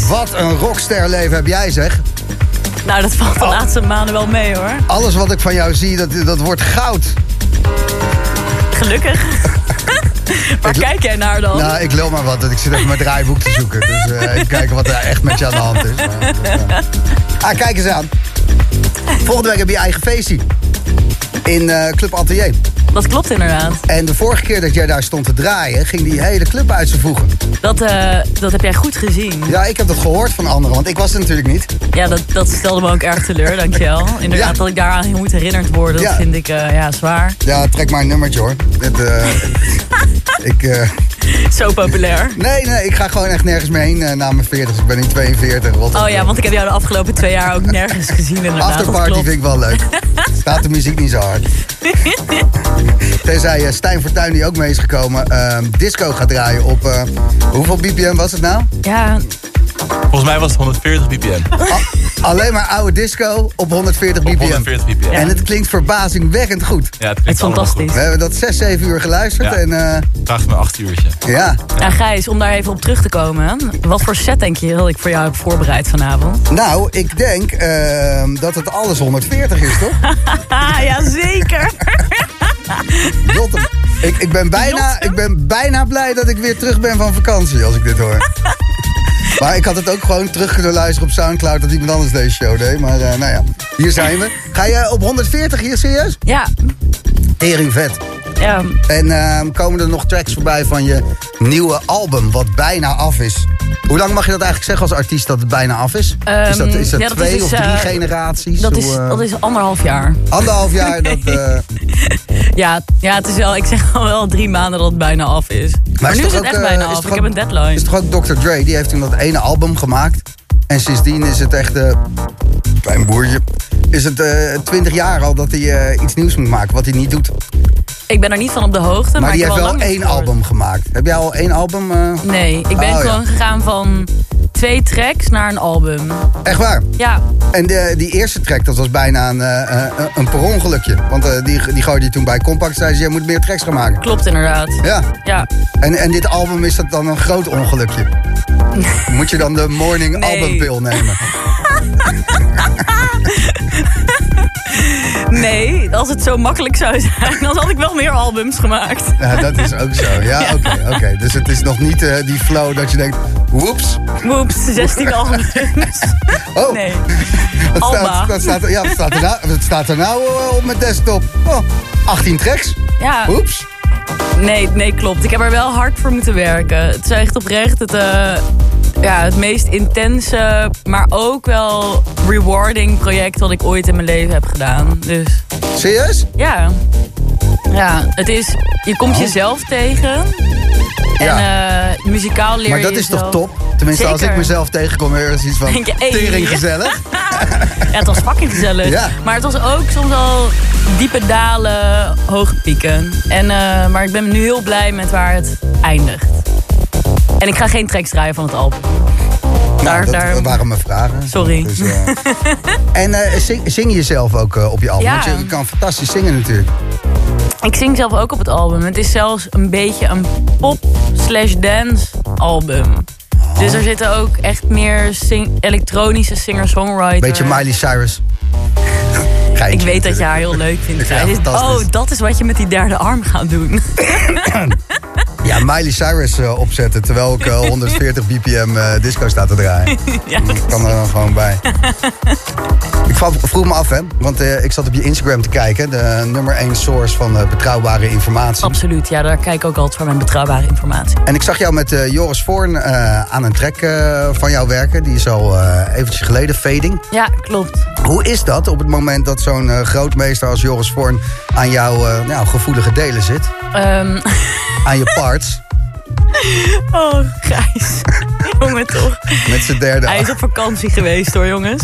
Wat een rocksterleven heb jij zeg. Nou, dat valt de laatste maanden wel mee hoor. Alles wat ik van jou zie, dat, dat wordt goud. Gelukkig. Waar kijk jij naar dan? Nou, ik lul maar wat. Ik zit even mijn draaiboek te zoeken. Dus eh, even kijken wat er echt met je aan de hand is. Maar, dus, eh. Ah, kijk eens aan. Volgende week heb je je eigen feestje. In eh, Club Atelier. Dat klopt inderdaad. En de vorige keer dat jij daar stond te draaien, ging die hele club uit zijn voegen. Dat, eh, dat heb jij goed gezien. Ja, ik heb dat gehoord van anderen, want ik was er natuurlijk niet. Ja, dat, dat stelde me ook erg teleur, dankjewel. Inderdaad, Ja. dat ik daaraan moet herinnerd worden, dat Ja. vind ik eh, ja, zwaar. Ja, trek maar een nummertje hoor. Het, eh, ik, Zo populair. nee, nee, ik ga gewoon echt nergens meer heen na mijn 40. Ik ben nu 42. Wat Oh ja, want ik heb jou de afgelopen twee jaar ook nergens gezien inderdaad. Afterparty vind ik wel leuk. Staat de muziek niet zo hard. Tenzij eh, Stijn Fortuyn, die ook mee is gekomen, ehm, disco gaat draaien op... eh, hoeveel BPM was het nou? Ja, Volgens mij was het 140 ppm. A- alleen maar oude disco op 140 Op BPM. 140 ppm. En het klinkt verbazingwekkend goed. Ja, het het klinkt fantastisch. We hebben dat 6, 7 uur geluisterd Ja. en eh, goed. Vraagt me 8 uurtje. ja. Ja, Gijs, om daar even op terug te komen. Wat voor set denk je dat ik voor jou heb voorbereid vanavond? Nou, ik denk ehm, dat het alles 140 is, toch? Ah, ja, zeker. Ik, ik, ben bijna, ik ben bijna blij dat ik weer terug ben van vakantie als ik dit hoor. Maar ik had het ook gewoon terug kunnen luisteren op Soundcloud dat iemand anders deze show deed. Maar eh, nou ja, hier zijn we. Ga je op 140 hier serieus? Ja, Tering vet. Ja. En ehm, komen er nog tracks voorbij van je nieuwe album, wat bijna af is. Hoe lang mag je dat eigenlijk zeggen als artiest dat het bijna af is? is dat, is dat ja, dat twee is of dus, drie eh, generaties? Dat Hoe, is, eh, dat is anderhalf jaar. Anderhalf jaar dat... eh, Ja, ja, het is wel, ik zeg al wel drie maanden dat het bijna af is. Maar, nu is het ook, echt bijna af. Ik heb een deadline. is toch ook Dr. Dre, die heeft toen dat ene album gemaakt. En sindsdien is het echt, klein boertje, is het eh 20 jaar al dat hij iets nieuws moet maken, wat hij niet doet. Ik ben er niet van op de hoogte, maar, Maar die heeft wel één album gemaakt. Heb jij al één album? eh? Nee, ik ben Oh, ja. gewoon gegaan van twee tracks naar een album. Echt waar? Ja, En de, die eerste track, dat was bijna een, eh, eh, een per ongelukje. Want die, die gooide je toen bij Compact. Zei ze, je moet meer tracks gaan maken. klopt inderdaad. Ja. Ja, En, en dit album is dat dan een groot ongelukje. Moet je dan de morning Nee. albumpil nemen? nee, als het zo makkelijk zou zijn, dan had ik wel meer albums gemaakt. Ja, dat is ook zo. Ja, oké. oké. Dus het is nog niet eh, die flow dat je denkt, woeps. Woeps, 16 albums. Oh, Nee. wat Alba. staat, wat staat, er- ja, wat staat er nou, wat staat er nou eh, op mijn desktop? Oh, 18 tracks. Ja, Oeps. nee, nee, klopt. Ik heb er wel hard voor moeten werken. Het is echt oprecht het, eh, ja, het meest intense, maar ook wel rewarding project wat ik ooit in mijn leven heb gedaan. Dus Serieus? ja, ja het is, je komt jezelf tegen. En eh, muzikaal leer Maar je dat is toch top? Tenminste, als ik mezelf tegenkom, er is iets van Denk je, hey. tering gezellig. Ja, het was fucking gezellig. Ja. Maar het was ook soms al diepe dalen, hoge pieken. En, eh, maar ik ben nu heel blij met waar het eindigt. En ik ga geen tracks draaien van het album. Daar, Nou, dat daar, waren mijn vragen. Sorry. Dus, eh, en eh, zing, zing je zelf ook eh, op je album? Ja. Want je kan fantastisch zingen natuurlijk. Ik zing zelf ook op het album. Het is zelfs een beetje een pop slash dance album. Dus er zitten ook echt meer sing- elektronische singer-songwriters. Beetje Miley Cyrus. Ik weet dat je haar heel leuk vindt. Oh, dat is wat je met die derde arm gaat doen. Ja, Miley Cyrus eh, opzetten terwijl ik eh, 140 bpm disco sta te draaien. ja, Dat kan er dan gewoon bij. ik vroeg me af, hè, want eh, ik zat op je Instagram te kijken. De nummer 1 source van eh, betrouwbare informatie. absoluut. Ja, daar kijk ik ook altijd voor mijn betrouwbare informatie. En ik zag jou met eh, Joris Voorn aan een track eh, van jou werken. Die is al eventjes geleden, Fading. Ja, klopt. Hoe is dat op het moment dat zo'n grootmeester als Joris Voorn aan jouw nou, gevoelige delen zit? Ehm, Aan je parts, oh, Gijs. Jongen toch. met zijn derde... Hij is op vakantie geweest hoor, jongens.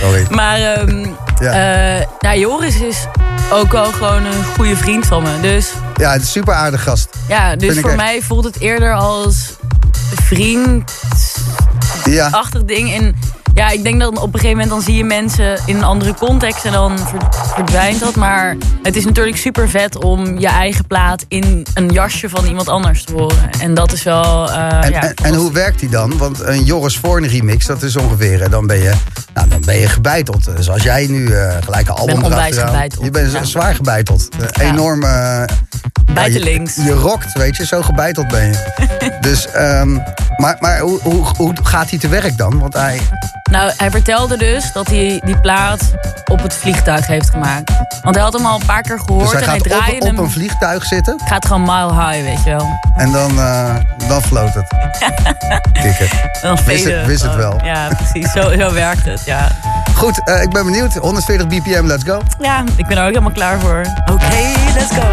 Sorry. Maar ehm Ja. eh, ja, Joris is ook wel gewoon een goede vriend van me. Dus Ja, het is een super aardig gast. ja, dus Vind voor mij voelt het eerder als vriend beatachtig ding. En ja, ik denk dat op een gegeven moment dan zie je mensen in een andere context en dan ver- verdwijnt dat. Maar het is natuurlijk super vet om je eigen plaat in een jasje van iemand anders te horen. En dat is wel, eh, En, ja. en, en hoe werkt die dan? Want een Joris Voorn remix, dat is ongeveer... eh, dan ben je, nou, dan ben je gebeiteld. Dus als jij nu eh, gelijk een album gebeiteld, Je bent ja. zwaar gebeiteld. Eh, Ja. Enorm... eh, Buitenlinks. Je, je rokt, weet je. Zo gebeiteld ben je. dus, ehm, maar, maar hoe, hoe, hoe gaat hij te werk dan? Want hij... Nou, hij vertelde dus dat hij die plaat op het vliegtuig heeft gemaakt. Want hij had hem al een paar keer gehoord Dus hij en hij draaide op, op hem. een vliegtuig zitten Gaat gewoon mile high, weet je wel. en dan, eh, dan floot het. Kikken. Dan Wist het- wist wel. Ja, precies. Zo, zo werkt het, ja. Goed, eh, ik ben benieuwd. 140 bpm, let's go. Ja, ik ben er ook helemaal klaar voor. Oké, let's go.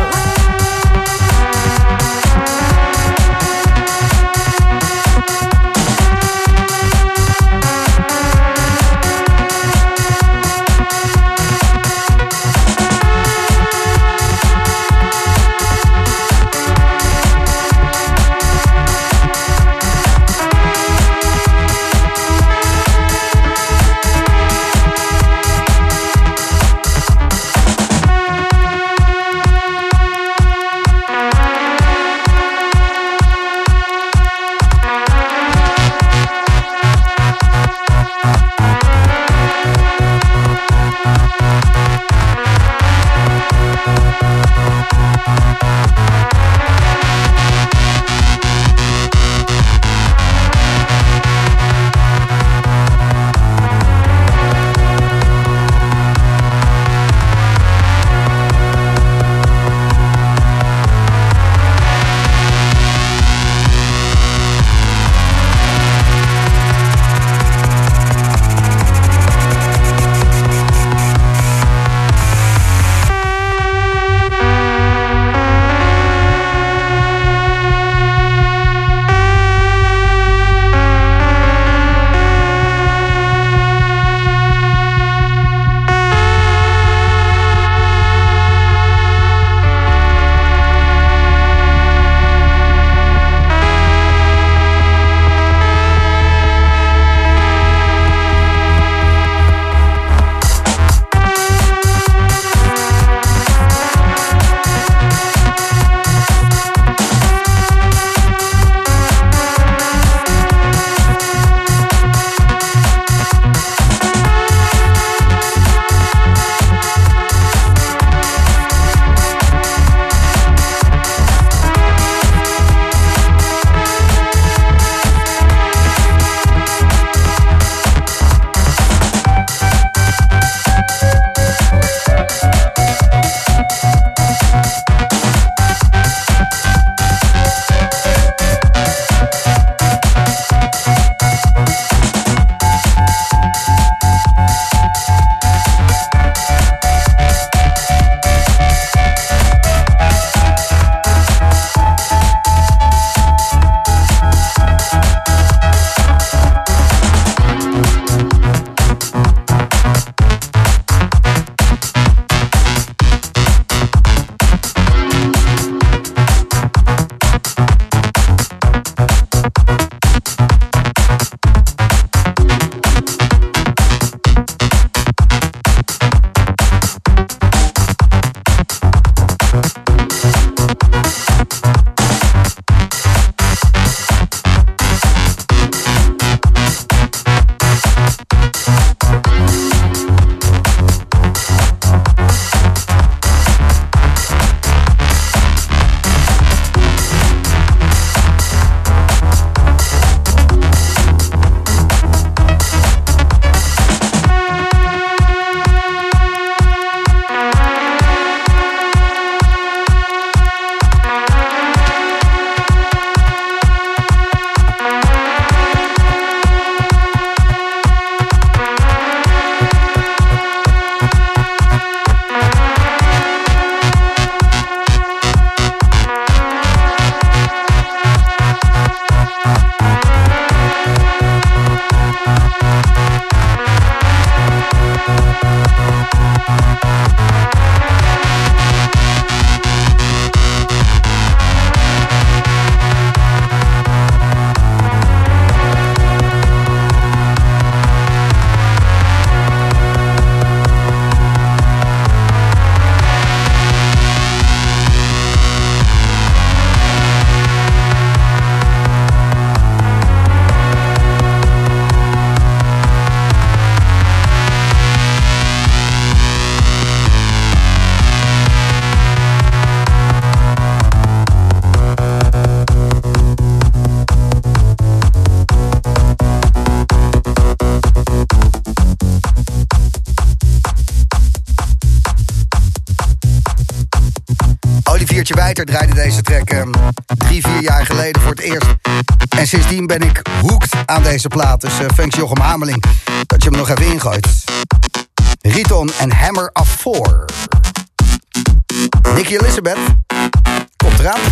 Deze plaat. Dus uh, Jochem Hameling dat je hem nog even ingooit. Riton en